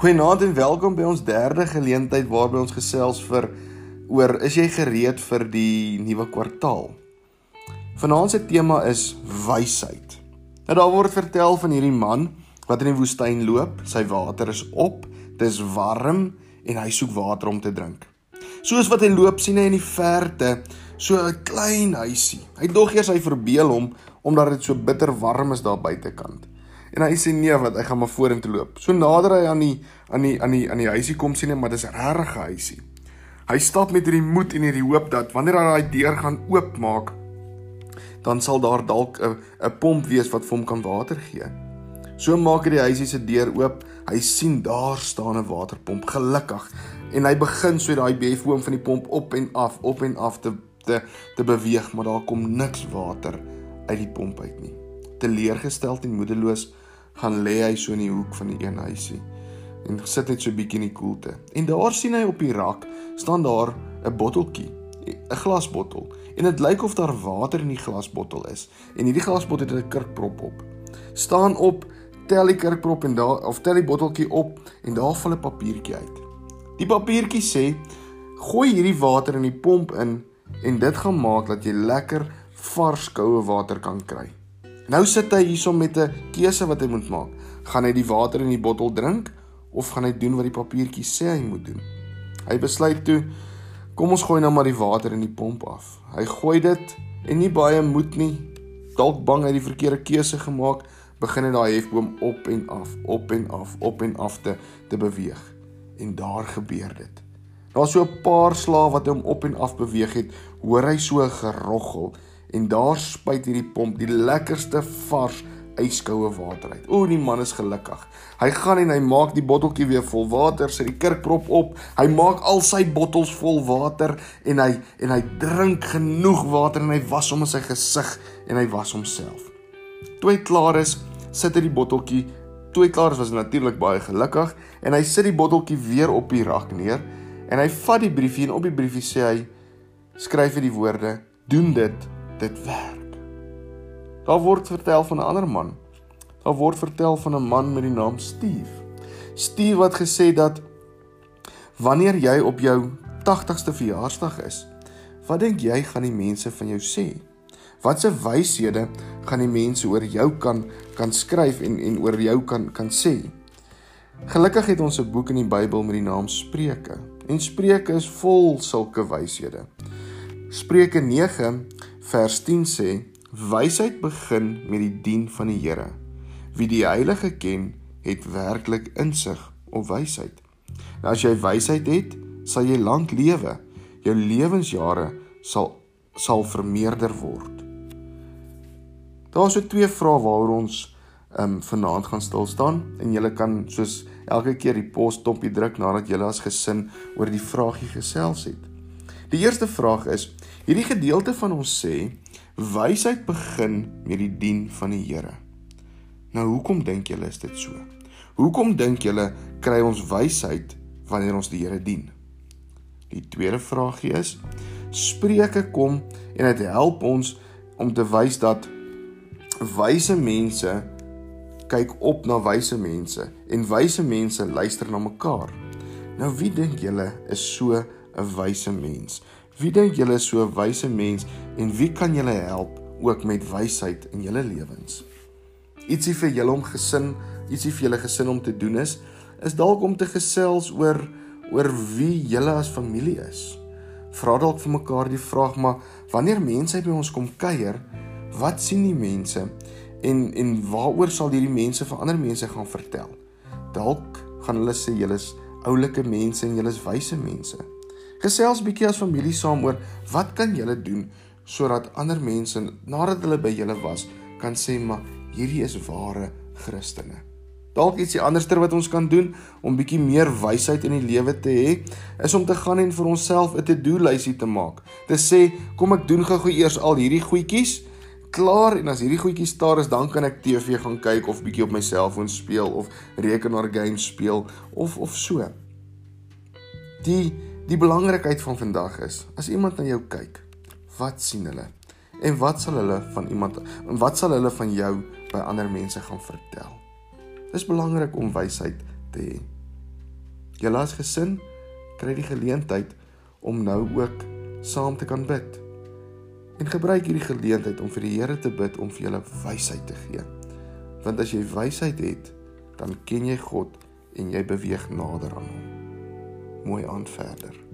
Goeienaand en welkom by ons derde geleentheid waarby ons gesels vir oor is jy gereed vir die nuwe kwartaal. Vanaand se tema is wysheid. Nou daar word vertel van hierdie man wat in die woestyn loop, sy water is op, dit is warm en hy soek water om te drink. Soos wat hy loop sien hy in die verte so 'n klein huisie. Hy dog eers hy verbeel hom omdat dit so bitter warm is daar buitekant. En hy sê nee, wat hy gaan maar vorentoe loop. So nader hy aan die aan die aan die aan die huisie kom sien hy maar dis 'n regte huisie. Hy stap met hierdie moed en hierdie hoop dat wanneer hy daai deur gaan oopmaak, dan sal daar dalk 'n 'n pomp wees wat vir hom kan water gee. So maak hy die huisie se deur oop. Hy sien daar staan 'n waterpomp, gelukkig. En hy begin so daai befoom van die pomp op en af, op en af te te te beweeg, maar daar kom niks water uit die pomp uit nie. Teleurgesteld en moedeloos gaan lê hy so in die hoek van die een huisie en sit net so bietjie in die koelte. En daar sien hy op die rak staan daar 'n botteltjie, 'n glasbottel. En dit lyk of daar water in die glasbottel is. En hierdie glasbottel het 'n kurkprop op. Staan op, tel die kurkprop en daar of tel die botteltjie op en daar val 'n papiertjie uit. Die papiertjie sê: "Gooi hierdie water in die pomp in en dit gaan maak dat jy lekker vars koue water kan kry." Nou sit hy hierson met 'n keuse wat hy moet maak. Gaan hy die water in die bottel drink of gaan hy doen wat die papiertjie sê hy moet doen? Hy besluit toe, kom ons gooi nou maar die water in die pomp af. Hy gooi dit en nie baie moed nie. Dalk bang hy die verkeerde keuse gemaak, begin hy daai hefboom op en af, op en af, op en af te te beweeg. En daar gebeur dit. Daar's so 'n paar slae wat hom op en af beweeg het, hoor hy so 'n geroggel en daar spuit hierdie pomp die lekkerste vars yskoue water uit. O, die man is gelukkig. Hy gaan en hy maak die botteltjie weer vol water, sit die kurkprop op. Hy maak al sy bottels vol water en hy en hy drink genoeg water en hy was hom in sy gesig en hy was homself. Toe hy klaar is, sit hy die botteltjie. Toe hy klaar is, was hy natuurlik baie gelukkig en hy sit die botteltjie weer op die rak neer en hy vat die briefie en op die briefie sê hy skryf hy die woorde: "Doen dit dit werk. Daar word vertel van 'n ander man. Daar word vertel van 'n man met die naam Steve. Steve wat gesê dat wanneer jy op jou 80ste verjaarsdag is, wat dink jy gaan die mense van jou sê? Watse wyshede gaan die mense oor jou kan kan skryf en en oor jou kan kan sê? Gelukkig het ons 'n boek in die Bybel met die naam Spreuke. En Spreuke is vol sulke wyshede. Spreuke Vers 10 sê: Wysheid begin met die dien van die Here. Wie die Heilige ken, het werklik insig of wysheid. Nou as jy wysheid het, sal jy lank lewe. Jou lewensjare sal sal vermeerder word. Daar's so twee vrae waaroor ons um vanaand gaan stil staan en julle kan soos elke keer die posstompie druk nadat julle as gesin oor die vraagie gesels het. Die eerste vraag is: Hierdie gedeelte van ons sê wysheid begin met die dien van die Here. Nou hoekom dink julle is dit so? Hoekom dink julle kry ons wysheid wanneer ons die Here dien? Die tweede vraagie is Spreuke kom en dit help ons om te wys dat wyse mense kyk op na wyse mense en wyse mense luister na mekaar. Nou wie dink julle is so 'n wyse mens? Wie dink julle is so 'n wyse mens en wie kan julle help ook met wysheid in julle lewens? Ietsie vir julle om gesin, ietsie vir julle gesin om te doen is, is dalk om te gesels oor oor wie julle as familie is. Vra dalk vir mekaar die vraag, maar wanneer mense by ons kom kuier, wat sien die mense en en waaroor sal hierdie mense vir ander mense gaan vertel? Dalk gaan hulle sê julle is oulike mense en julle is wyse mense. Gesels bietjie as familie saam oor wat kan julle doen sodat ander mense nadat hulle by julle was kan sê maar hierdie is ware Christene. Dalk ietsie anderster wat ons kan doen om bietjie meer wysheid in die lewe te hê, is om te gaan en vir onsself 'n to-do lysie te maak. Te sê, kom ek doen gou-gou eers al hierdie goedjies klaar en as hierdie goedjies daar is, dan kan ek TV gaan kyk of bietjie op my selfoon speel of rekenaar games speel of of so. Die Die belangrikheid van vandag is as iemand na jou kyk, wat sien hulle? En wat sal hulle van iemand en wat sal hulle van jou by ander mense gaan vertel? Dis belangrik om wysheid te hê. Julle as gesin kry die geleentheid om nou ook saam te kan bid. En gebruik hierdie geleentheid om vir die Here te bid om vir julle wysheid te gee. Want as jy wysheid het, dan ken jy God en jy beweeg nader aan hom. Mooi aan verder.